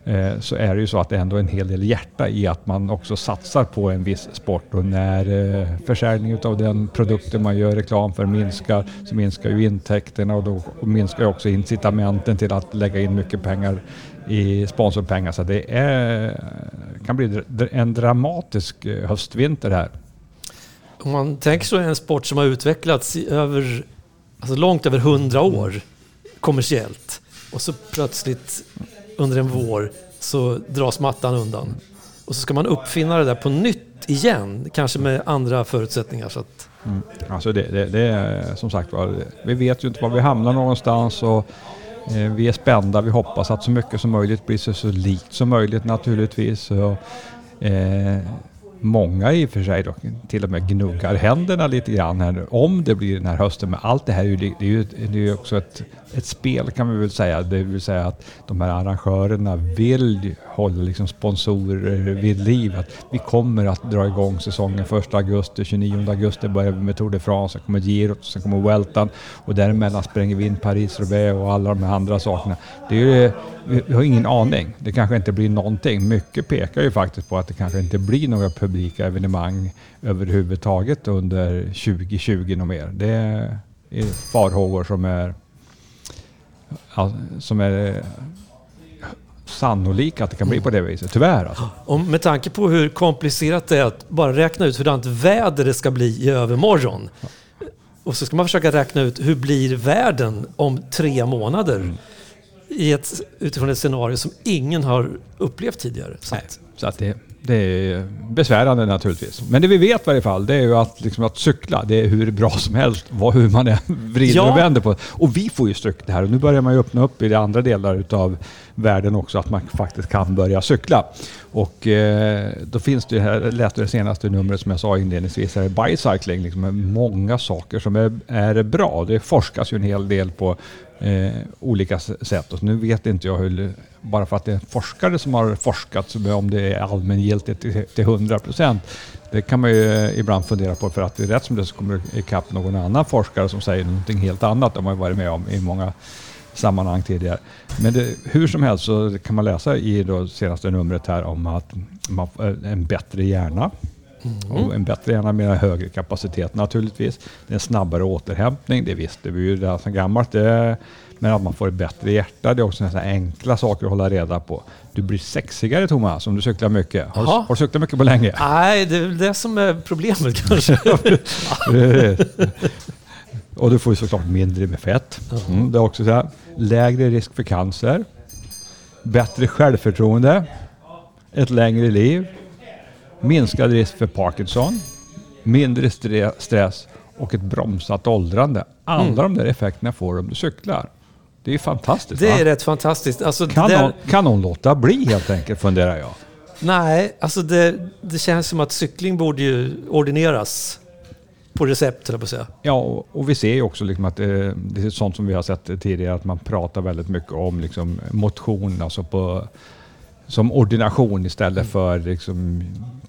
Eh, så är det ju så att det ändå är en hel del hjärta i att man också satsar på en viss sport och när eh, försäljningen av den produkten man gör reklam för minskar så minskar ju intäkterna och då minskar också incitamenten till att lägga in mycket pengar i sponsorpengar. Så det är, kan bli en dramatisk eh, höstvinter här. Om man tänker så är en sport som har utvecklats i över, alltså långt över hundra år kommersiellt och så plötsligt under en vår så dras mattan undan. Och så ska man uppfinna det där på nytt igen, kanske med andra förutsättningar. Så att... mm. Alltså det, det, det, är som sagt var, vi vet ju inte var vi hamnar någonstans och eh, vi är spända. Vi hoppas att så mycket som möjligt blir så, så likt som möjligt naturligtvis. Och, eh, många i och för sig då, till och med gnuggar händerna lite grann här nu. om det blir den här hösten. Men allt det här är ju, det är ju, det är ju också ett, ett spel kan vi väl säga. Det vill säga att de här arrangörerna vill hålla liksom sponsorer vid liv. Att vi kommer att dra igång säsongen 1 augusti, 29 augusti börjar vi med Tour de France, sen kommer Girot, sen kommer Weltan och däremellan spränger vi in Paris-Roubaix och alla de här andra sakerna. Det är ju, vi har ingen aning. Det kanske inte blir någonting. Mycket pekar ju faktiskt på att det kanske inte blir några publika evenemang överhuvudtaget under 2020 och mer. Det är farhågor som är, som är sannolika att det kan bli på det viset, tyvärr. Alltså. Och med tanke på hur komplicerat det är att bara räkna ut hurdant väder det ska bli i övermorgon. och så ska man försöka räkna ut hur blir världen om tre månader? I ett, utifrån ett scenario som ingen har upplevt tidigare. Så Nej, att, så att det, det är besvärande naturligtvis. Men det vi vet i varje fall, det är ju att, liksom, att cykla, det är hur bra som helst, vad, hur man än vrider Ja. och vänder på det. Och vi får ju stryk det här och nu börjar man ju öppna upp i de andra delar utav världen också, att man faktiskt kan börja cykla. Och eh, då finns det ju här, jag läste det senaste numret som jag sa inledningsvis, här är bicycling, liksom med många saker som är, är bra. Det forskas ju en hel del på eh, olika sätt. Och nu vet inte jag hur, bara för att det är forskare som har forskat, om det är allmängiltigt till, till 100 procent. Det kan man ju eh, ibland fundera på för att det är rätt som det så kommer ikapp någon annan forskare som säger någonting helt annat. De har ju varit med om i många sammanhang tidigare. Men det, hur som helst så kan man läsa i det senaste numret här om att man får en bättre hjärna. Och en bättre hjärna med högre kapacitet naturligtvis. Det är en snabbare återhämtning, det visste vi ju redan sedan gammalt. Det, men att man får ett bättre hjärta, det är också nästan enkla saker att hålla reda på. Du blir sexigare Thomas om du cyklar mycket. Har, du, har du cyklat mycket på länge? nej, det är väl det som är problemet kanske. Och du får ju såklart mindre med fett. Mm, det är också så här, lägre risk för cancer, bättre självförtroende, ett längre liv, minskad risk för Parkinson, mindre stre- stress och ett bromsat åldrande. Alla de där effekterna får du om du cyklar. Det är ju fantastiskt. Det va? är rätt fantastiskt. Alltså, kan, det- någon, kan någon låta bli helt enkelt, funderar jag. Nej, alltså det, det känns som att cykling borde ju ordineras på recept, jag på säga. Ja, och, och vi ser ju också liksom att det, det är sånt som vi har sett tidigare, att man pratar väldigt mycket om liksom motion, alltså på, som ordination istället för liksom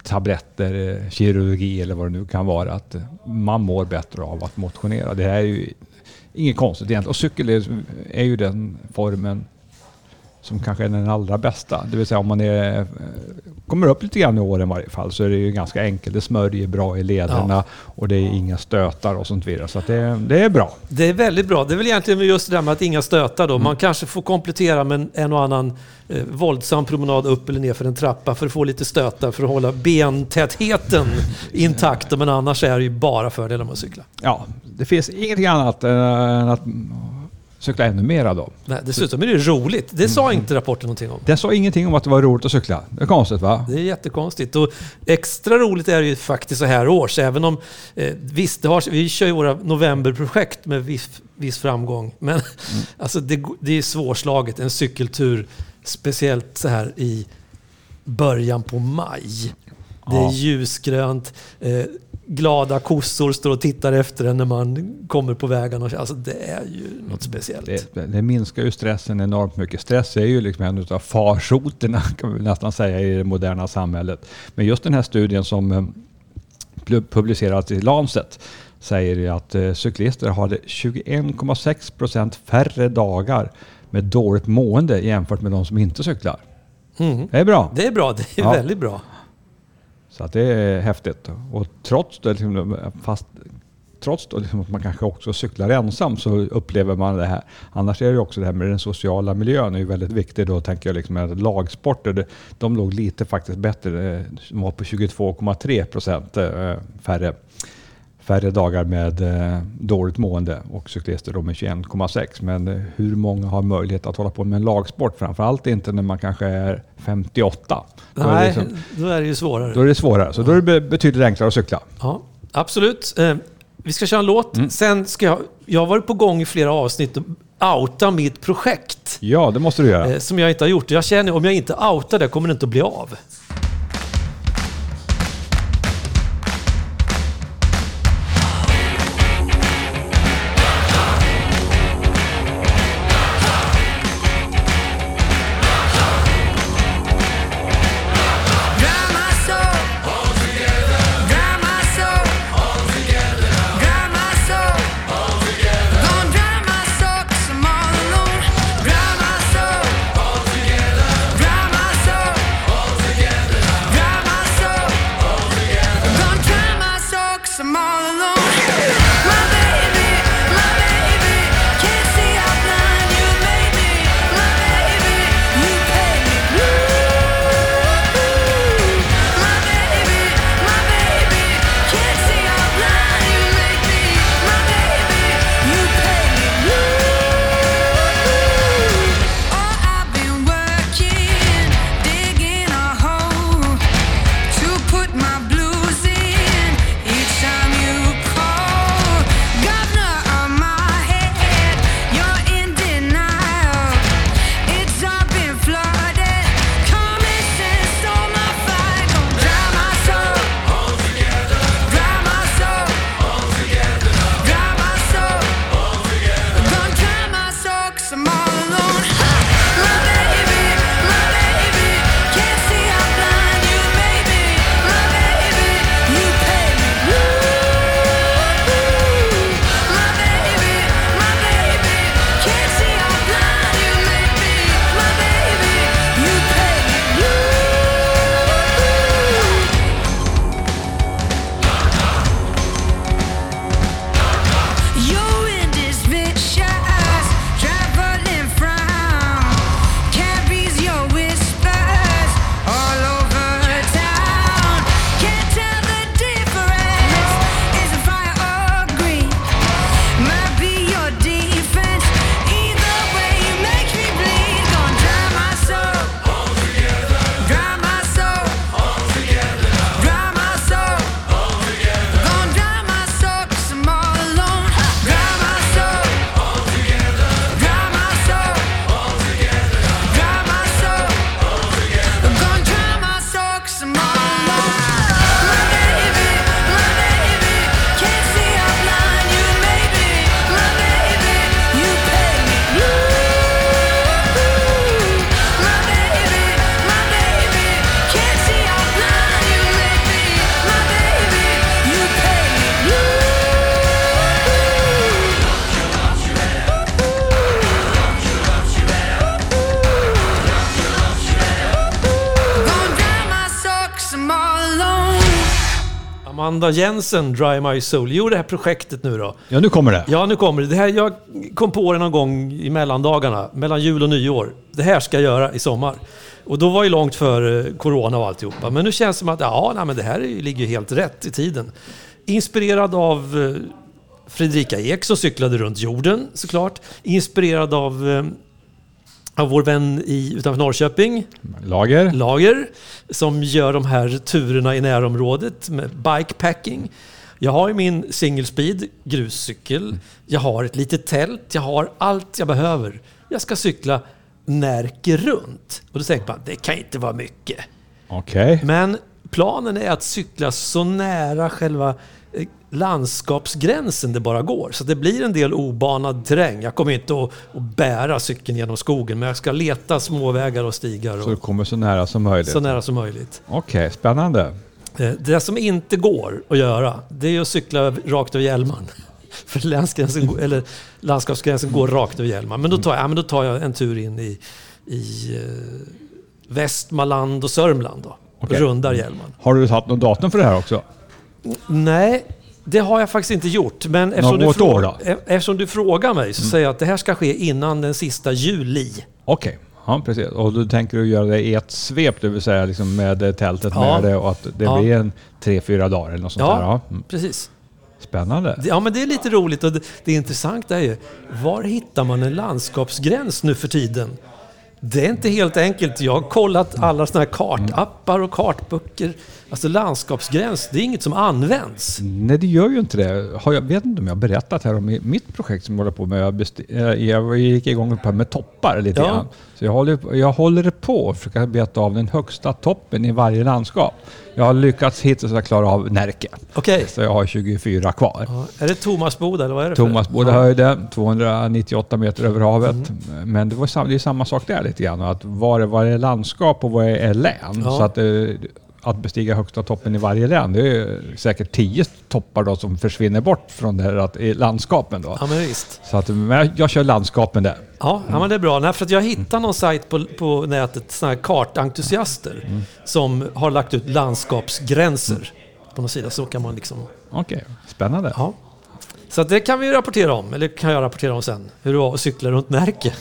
tabletter, eh, kirurgi eller vad det nu kan vara. Att man mår bättre av att motionera. Det här är ju inget konstigt egentligen. Och cykel är, är ju den formen som kanske är den allra bästa. Det vill säga om man är, kommer upp lite grann i åren i varje fall så är det ju ganska enkelt. Det smörjer bra i lederna och det är inga stötar och sånt vidare. Så det, det är bra. Det är väldigt bra. Det är väl egentligen just det där med att inga stötar då. Mm. Man kanske får komplettera med en, en och annan eh, våldsam promenad upp eller ner för en trappa för att få lite stötar för att hålla bentätheten intakt. Men annars är det ju bara fördelar med att cykla. Ja, det finns ingenting annat än att cykla ännu mera då. Nej, dessutom är det roligt. Det Mm. sa inte rapporten någonting om. Det sa ingenting om att det var roligt att cykla. Det är konstigt va? Det är jättekonstigt. Och extra roligt är det ju faktiskt så här års. Även om, eh, visst, har, vi kör ju våra novemberprojekt med viss, viss framgång. Men alltså det, det är svårslaget, en cykeltur. Speciellt så här i början på maj. Det är ljusgrönt. Eh, glada kossor står och tittar efter en när man kommer på vägarna. Alltså det är ju något speciellt. Det, det minskar ju stressen enormt mycket. Stress är ju liksom en av farsoterna kan vi nästan säga i det moderna samhället. Men just den här studien som eh, pu- publicerats i Lancet säger ju att eh, cyklister hade 21,6 procent färre dagar med dåligt mående jämfört med de som inte cyklar. Mm. Det är bra. Det är bra, det är Ja. väldigt bra. Så att det är häftigt. Och trots det, liksom, fast trots då liksom att man kanske också cyklar ensam så upplever man det här. Annars är det också det här med den sociala miljön är ju väldigt viktig då tänker jag liksom att lagsporter. De låg lite faktiskt bättre. Eh, de var på 22,3 procent eh, färre, färre dagar med eh, dåligt mående och cyklister då med 21,6. Men eh, hur många har möjlighet att hålla på med en lagsport? Framförallt inte när man kanske är 58. Då är det Nej, liksom- då är det ju svårare. då är det svårare. Så då är det be- betydligt enklare att cykla. Ja, absolut. Eh, vi ska köra en låt. Mm. Sen ska jag... Jag har varit på gång i flera avsnitt och outa mitt projekt. Ja, det måste du göra. Som jag inte har gjort. Jag känner om jag inte outar det kommer det inte att bli av. Amanda Jensen, Dry My Soul. Jo, det här projektet nu då. Ja, nu kommer det. Ja, nu kommer det. det här, jag kom på det någon gång i mellandagarna, mellan jul och nyår. Det här ska jag göra i sommar. Och då var ju långt för corona och alltihopa. Men nu känns det som att ja, nej, men det här ligger ju helt rätt i tiden. Inspirerad av eh, Fredrika Ek som cyklade runt jorden såklart. Inspirerad av, eh, av vår vän i, utanför Norrköping, Lager. Lager som gör de här turerna i närområdet med bikepacking. Jag har ju min single speed gruscykel. Jag har ett litet tält. Jag har allt jag behöver. Jag ska cykla Närke runt. Och då tänker man, det kan inte vara mycket. Okej. Men planen är att cykla så nära själva landskapsgränsen det bara går. Så det blir en del obanad terräng. Jag kommer inte att, att bära cykeln genom skogen, men jag ska leta småvägar och stigar. Så du Och, kommer så nära som möjligt. så nära som möjligt. Okej, spännande. Eh, Det som inte går att göra, det är att cykla rakt över Hjälmaren. För länsgränsen, eller landskapsgränsen går rakt över Hjälmaren. Men då tar jag, ja, men då tar jag en tur in i, i eh, Västmanland och Sörmland då. Okej. Rundar Hjälmaren. Har du tagit något datum för det här också? Nej, det har jag faktiskt inte gjort. Men eftersom, du, Något frå- år då? e- eftersom du frågar mig så säger jag att det här ska ske innan den sista juli. Okej, ja precis. Och du tänker du göra det i ett svep, det vill säga liksom med tältet Ja. med det och att det Ja. blir en tre, fyra dagar eller något sånt Ja. där? Ja. Mm. Precis. Spännande. Ja, men det är lite roligt och det, det intressanta är ju, var hittar man en landskapsgräns nu för tiden? Det är inte helt enkelt. Jag har kollat alla sådana här kartappar och kartböcker. Alltså landskapsgräns, det är inget som används. Nej, det gör ju inte det. Har jag vet inte om jag har berättat här om mitt projekt som jag håller på med. Jag, besti- eh, jag gick igång på med toppar lite Ja. grann. Så jag håller, jag håller på att försöka beta av den högsta toppen i varje landskap. Jag har lyckats hittills att klara av Närke. Okej. Så jag har 24 kvar. Ja, är det Tomasboda eller vad är det både ja. Mm. höjde 298 meter över havet. Men det, var det är samma sak där lite grann. Att vad är, är landskap och vad är län? Ja. Så att, eh, att bestiga högsta toppen i varje län, det är säkert 10 toppar då som försvinner bort från det här att, i landskapen. Då. Ja, men visst. Så att, men jag, kör landskapen där. Ja, ja men det är bra. Nej, för att jag hittade någon sajt på, på nätet, sådana här kartentusiaster, Mm. som har lagt ut landskapsgränser på någon sida. Så kan man liksom... Okej, spännande. Ja. Så att det kan vi rapportera om, eller kan jag rapportera om sen. Hur det var att cykla runt Närke.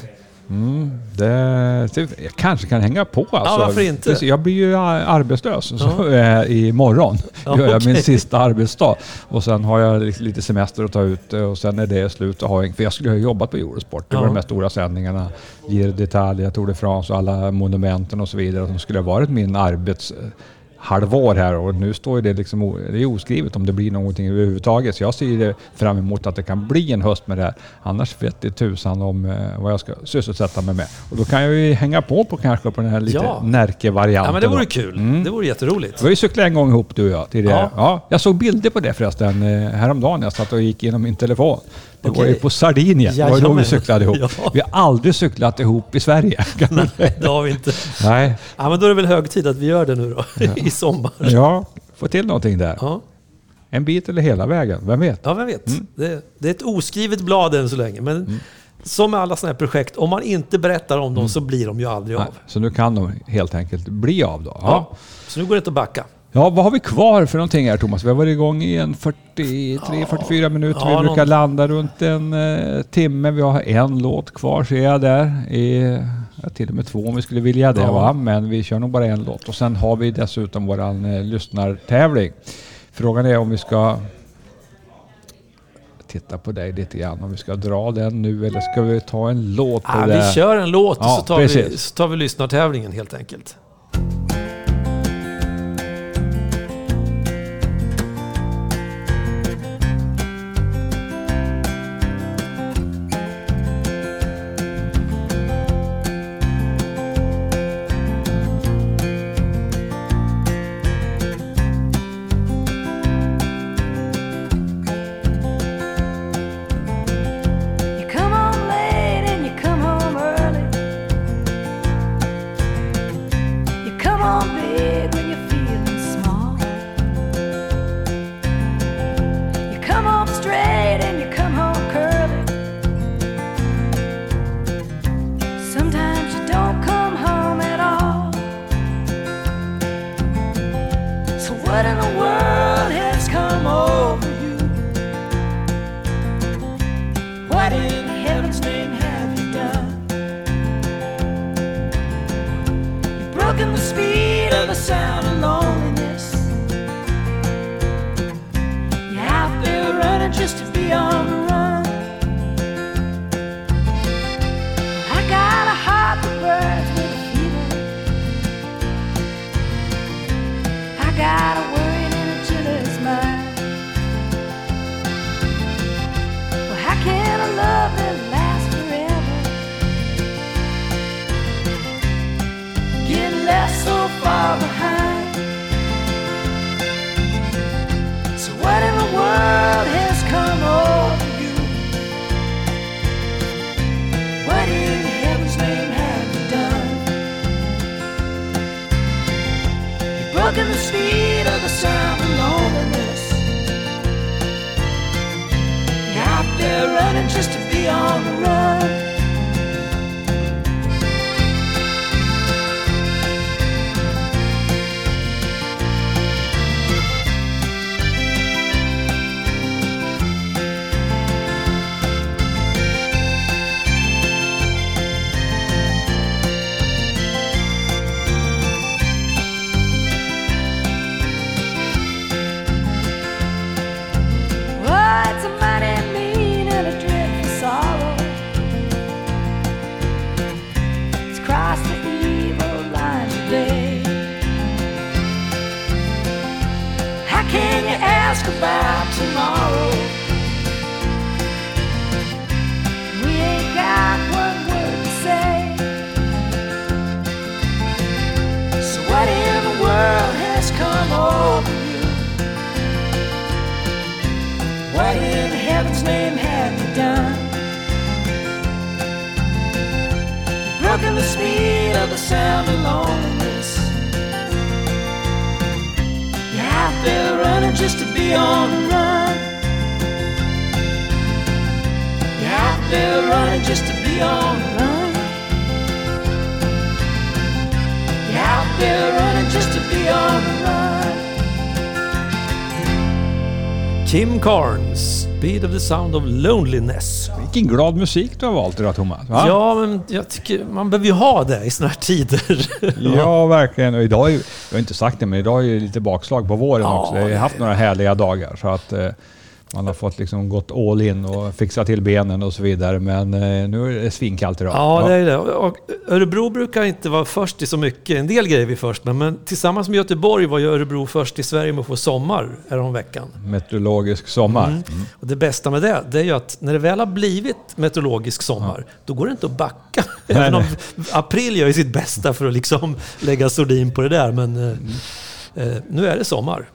Det, det, jag kanske kan hänga på alltså. varför inte? Jag blir ju ar- arbetslös så, Ja. eh, imorgon. Ja, gör jag min sista arbetsdag. Och sen har jag lite semester att ta ut eh, och sen är det slut. Och ha en, för jag skulle ha jobbat på Eurosport. Det var Ja. de här stora sändningarna. Giro d'Italia, Tour de France och alla monumenten och så vidare. Som skulle ha varit min arbets halvår här och nu står det liksom det är oskrivet om det blir någonting överhuvudtaget. Så jag ser fram emot att det kan bli en höst med det här. Annars vet det tusan om eh, vad jag ska sysselsätta mig med. Och då kan jag ju hänga på på kanske på den här lite Ja. Närke-varianten. Ja, men det vore då. kul. Det vore jätteroligt. Vi har ju cyklat en gång ihop du och jag tidigare. Ja. Ja. jag såg bilder på det förresten eh, häromdagen. Jag satt och gick igenom min telefon. Det var Okej. ju på Sardinien. Det var ju då vi cyklade ihop. Ja. Vi har aldrig cyklat ihop i Sverige. säga. Det har vi inte. Nej. Ja, men då är det väl hög tid att vi gör det nu då, i sommar. Ja, få till någonting där. Ja, En bit eller hela vägen, vem vet? ja vem vet. Mm. Det, det är ett oskrivet blad än så länge. Men som med alla sådana här projekt, om man inte berättar om dem så blir de ju aldrig av. Mm. Nej, så nu kan de helt enkelt bli av då. Ja. Ja. Så nu går det inte att backa. Ja, vad har vi kvar för någonting här Thomas? Vi har varit igång i en 43-44 minuter. Ja, vi brukar någon- landa runt en eh, timme. Vi har en låt kvar ser jag där. I, ja, till och med två om vi skulle vilja det va. Men vi kör nog bara en låt. Och sen har vi dessutom våran eh, lyssnartävling. Frågan är om vi ska titta på dig lite grann. Om vi ska dra den nu eller ska vi ta en låt det? vi kör en låt Ja, så, tar vi, så tar vi lyssnartävlingen helt enkelt. Carnes, Speed of the Sound of Loneliness. Vilken glad musik du har valt idag Thomas. Va? Ja, men jag tycker man behöver ju ha det i såna här tider. Ja, verkligen. Och idag är, jag har inte sagt det, men idag är det lite bakslag på våren Ja, också. Jag har haft några härliga dagar. Så att eh, man har fått liksom gått all in och fixa till benen och så vidare. Men eh, nu är det svinkallt idag. Ja, det är det. Och Örebro brukar inte vara först i så mycket. En del grejer är vi först med, men tillsammans med Göteborg var ju Örebro först i Sverige med att få sommar häromveckan. Meteorologisk sommar. Mm. Och det bästa med det, det är ju att när det väl har blivit meteorologisk sommar, då går det inte att backa. Även om april gör ju sitt bästa för att liksom lägga sordin på det där, men eh, eh, nu är det sommar.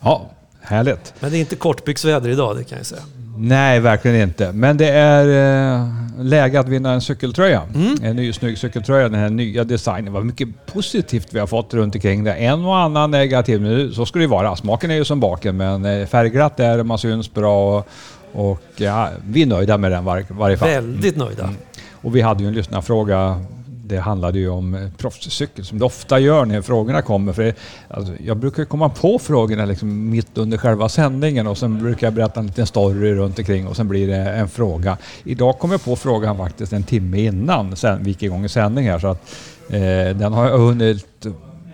Ja, härligt. Men det är inte kortbyxväder idag, det kan jag säga. Nej, verkligen inte. Men det är eh, läge att vinna en cykeltröja. Mm. En ny snygg cykeltröja, den här nya designen. Vad mycket positivt vi har fått runt omkring det. En och annan negativ, nu- så ska det ju vara. Smaken är ju som baken, men eh, färgglatt är det, man syns bra och, och ja, vi är nöjda med den var, varje fall. Väldigt nöjda. Och vi hade ju en lyssnarfråga. Det handlade ju om eh, proffscykel som det ofta gör när frågorna kommer. För det, alltså, jag brukar komma på frågorna liksom mitt under själva sändningen och sen brukar jag berätta en liten story runt omkring och sen blir det en fråga. Idag kom jag på frågan faktiskt en timme innan sen, vi gick igång i sändning här så att eh, den har jag hunnit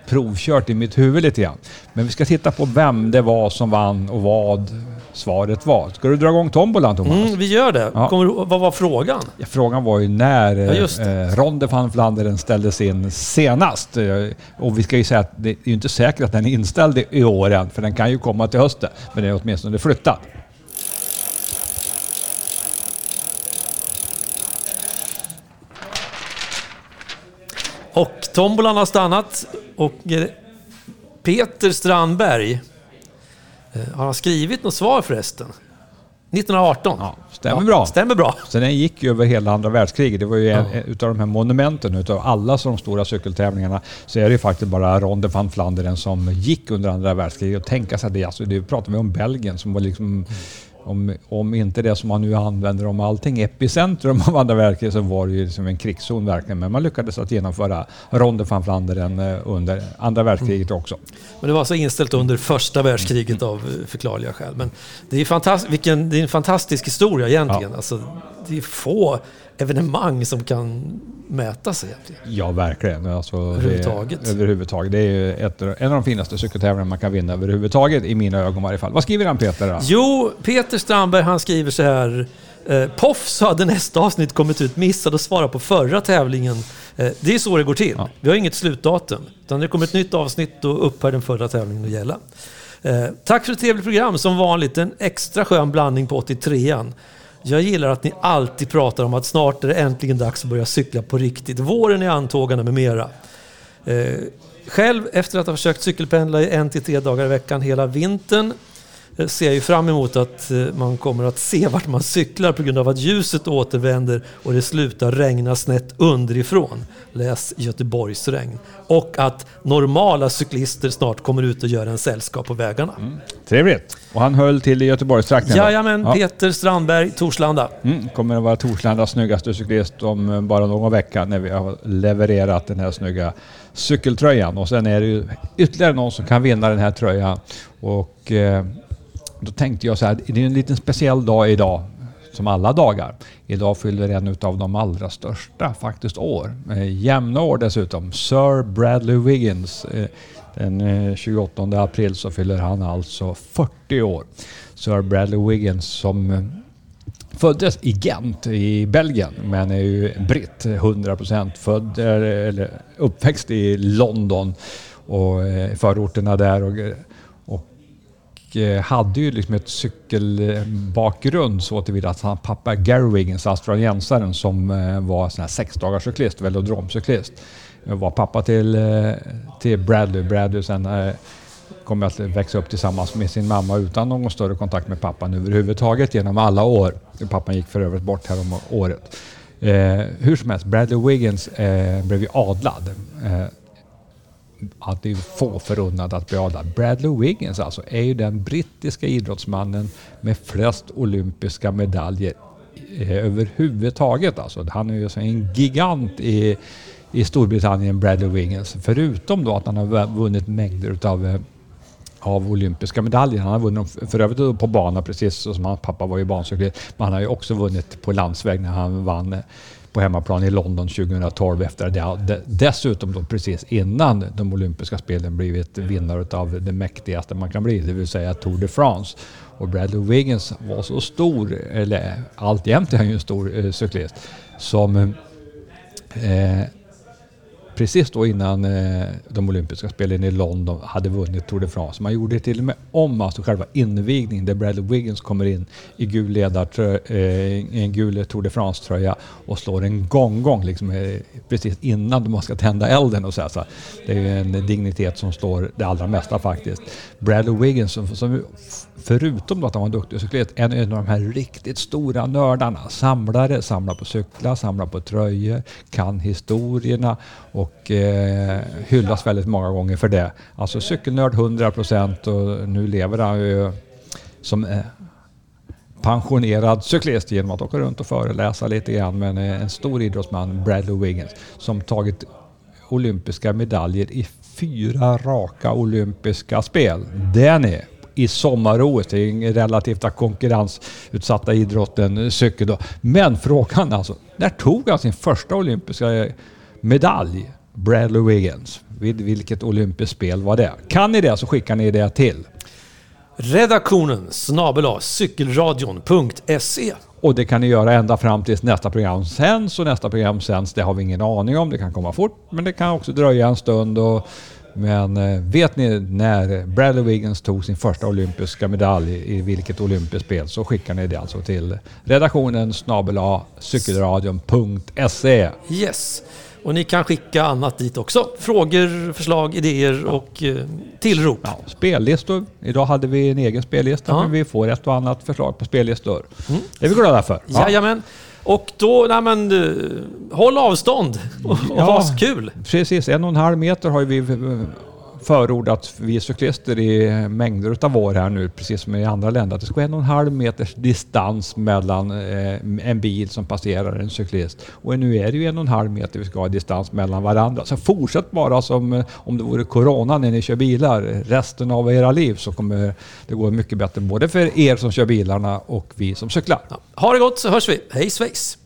provkört i mitt huvud lite grann. Men vi ska titta på vem det var som vann och vad svaret var. Ska du dra igång tombolan Thomas? Mm, vi gör det. Ja. Kommer, vad var frågan? Ja, Frågan var ju när Ja, det. eh, Ronde van Vlaanderen ställdes in senast. Eh, Och vi ska ju säga att det är ju inte säkert att den är inställd i- år än, för den kan ju komma till hösten. Men den är åtminstone flyttad. Och tombolan har stannat och eh, Peter Strandberg, eh, har han skrivit något svar förresten? 1918. Ja, stämmer bra. Stämmer bra. Så den gick ju över hela andra världskriget. Det var ju en, utav de här monumenten, utav alla de stora cykeltävlingarna, så är det ju faktiskt bara Ronde van Vlaanderen som gick under andra världskriget. Och tänka sig det, alltså, det pratar vi om Belgien som var liksom om, om inte det som man nu använder om allting, epicentrum av andra världskriget, så var det ju liksom en krigszon verkligen. Men man lyckades att genomföra Ronde van Vlaanderen eh, under andra världskriget också. Men det var alltså inställt under första världskriget av eh, förklarliga skäl. Men det är, fantast- vilken, det är en fantastisk historia egentligen. Ja. Alltså, det är få evenemang som kan mäta sig egentligen. Ja, verkligen. Alltså, Överhuvudtaget. Det, överhuvudtaget. Det är ett, en av de finaste cykeltävlingar man kan vinna överhuvudtaget, i mina ögon i varje fall. Vad skriver han Peter? Då? Jo, Peter Strandberg han skriver så här. Eh, Poff så hade nästa avsnitt kommit ut, missade att svara på förra tävlingen. Eh, det är så det går till. Ja. Vi har inget slutdatum. Utan det kommer ett nytt avsnitt, då upphör den förra tävlingen att gälla. Eh, tack för ett trevligt program. Som vanligt en extra skön blandning på 83an. Jag gillar att ni alltid pratar om att snart är det äntligen dags att börja cykla på riktigt. Våren är antågande med mera. Eh, själv, efter att ha försökt cykelpendla i en till tre dagar i veckan hela vintern, ser jag ju fram emot att eh, man kommer att se vart man cyklar på grund av att ljuset återvänder och det slutar regna snett underifrån. Läs Göteborgsregn. Och att normala cyklister snart kommer ut och gör en sällskap på vägarna. Trevligt. Och han höll till i Göteborgstrakten? Jajamän, Ja. Peter Strandberg, Torslanda. Mm, kommer att vara Torslandas snyggaste cyklist om eh, bara någon vecka när vi har levererat den här snygga cykeltröjan. Och sen är det ju ytterligare någon som kan vinna den här tröjan. Och eh, då tänkte jag så här, det är en liten speciell dag idag. Som alla dagar. Idag fyller en av de allra största faktiskt år. Eh, jämna år dessutom. Sir Bradley Wiggins. Eh, den eh, 28 april så fyller han alltså 40 år. Sir Bradley Wiggins som Föddes i Gent i Belgien men är ju britt 100% född eller uppväxt i London och förorterna där och, Eh, hade ju liksom ett cykelbakgrund så tillvida att hans pappa Gary Wiggins, australiensaren som eh, var sån här sexdagarscyklist, velodromcyklist, eh, var pappa till, till Bradley. Bradley sen kom att växa upp tillsammans med sin mamma utan någon större kontakt med pappan överhuvudtaget genom alla år. Pappan gick för övrigt bort härom året. Eh, hur som helst, Bradley Wiggins eh, blev ju adlad. Eh, att det är få förunnat att bli adlad. Bradley Wiggins alltså är ju den brittiska idrottsmannen med flest olympiska medaljer eh, överhuvudtaget. Alltså, han är ju alltså en gigant i, i Storbritannien, Bradley Wiggins. Förutom då att han har vunnit mängder utav eh, av olympiska medaljer. Han har vunnit dem för övrigt på bana precis som hans pappa var ju bancyklist. Men han har ju också vunnit på landsväg när han vann eh, på hemmaplan i London 2012 efter det. jag Dessutom då precis innan de olympiska spelen blivit vinnare av det mäktigaste man kan bli, det vill säga Tour de France. Och Bradley Wiggins var så stor, eller alltjämt är han ju en stor eh, cyklist, som eh, precis då innan eh, de olympiska spelen i London hade vunnit Tour de France. Man gjorde till och med om alltså själva invigningen där Bradley Wiggins kommer in i gul ledartrö, eh, i en gul Tour de France-tröja och slår en gong-gong liksom, eh, precis innan man ska tända elden. Och så här, så här. Det är ju en dignitet som slår det allra mesta faktiskt. Bradley Wiggins, som, som förutom då att han var duktig cyklist, en av de här riktigt stora nördarna. Samlare, samlar på cyklar, samlar på tröjor, kan historierna och eh, hyllas väldigt många gånger för det. Alltså cykelnörd 100% och nu lever han ju som eh, pensionerad cyklist genom att åka runt och föreläsa lite grann. Men eh, en stor idrottsman, Bradley Wiggins, som tagit olympiska medaljer i fyra raka olympiska spel. Den är i sommar-OS. Det är en relativt konkurrensutsatta idrotten eh, cykel då. Men frågan alltså, när tog han sin första olympiska eh, medalj? Bradley Wiggins. Vid vilket olympiskt spel var det? Kan ni det så skickar ni det till. Redaktionen snabel cykelradion.se Och det kan ni göra ända fram tills nästa program sänds. Och nästa program sänds, det har vi ingen aning om. Det kan komma fort, men det kan också dröja en stund. Och, men eh, vet ni när Bradley Wiggins tog sin första olympiska medalj i vilket olympiskt spel så skickar ni det alltså till redaktionen snabel cykelradion.se. Yes. Och ni kan skicka annat dit också. Frågor, förslag, idéer och eh, tillrop. Ja, spellistor. Idag hade vi en egen spellista, Ja. men vi får ett och annat förslag på spellistor. Det är vi glada för. Ja. Jajamän. Och då, nej men, eh, håll avstånd och, och Ja. ha kul. Precis, en och en halv meter har vi eh, förordat vi cyklister i mängder utav år här nu, precis som i andra länder. Att det ska vara en och en halv meters distans mellan eh, en bil som passerar en cyklist. Och nu är det ju en och en halv meter vi ska ha distans mellan varandra. Så fortsätt bara som eh, om det vore corona när ni kör bilar. Resten av era liv så kommer det gå mycket bättre både för er som kör bilarna och vi som cyklar. Ja. Ha det gott så hörs vi. Hej svejs!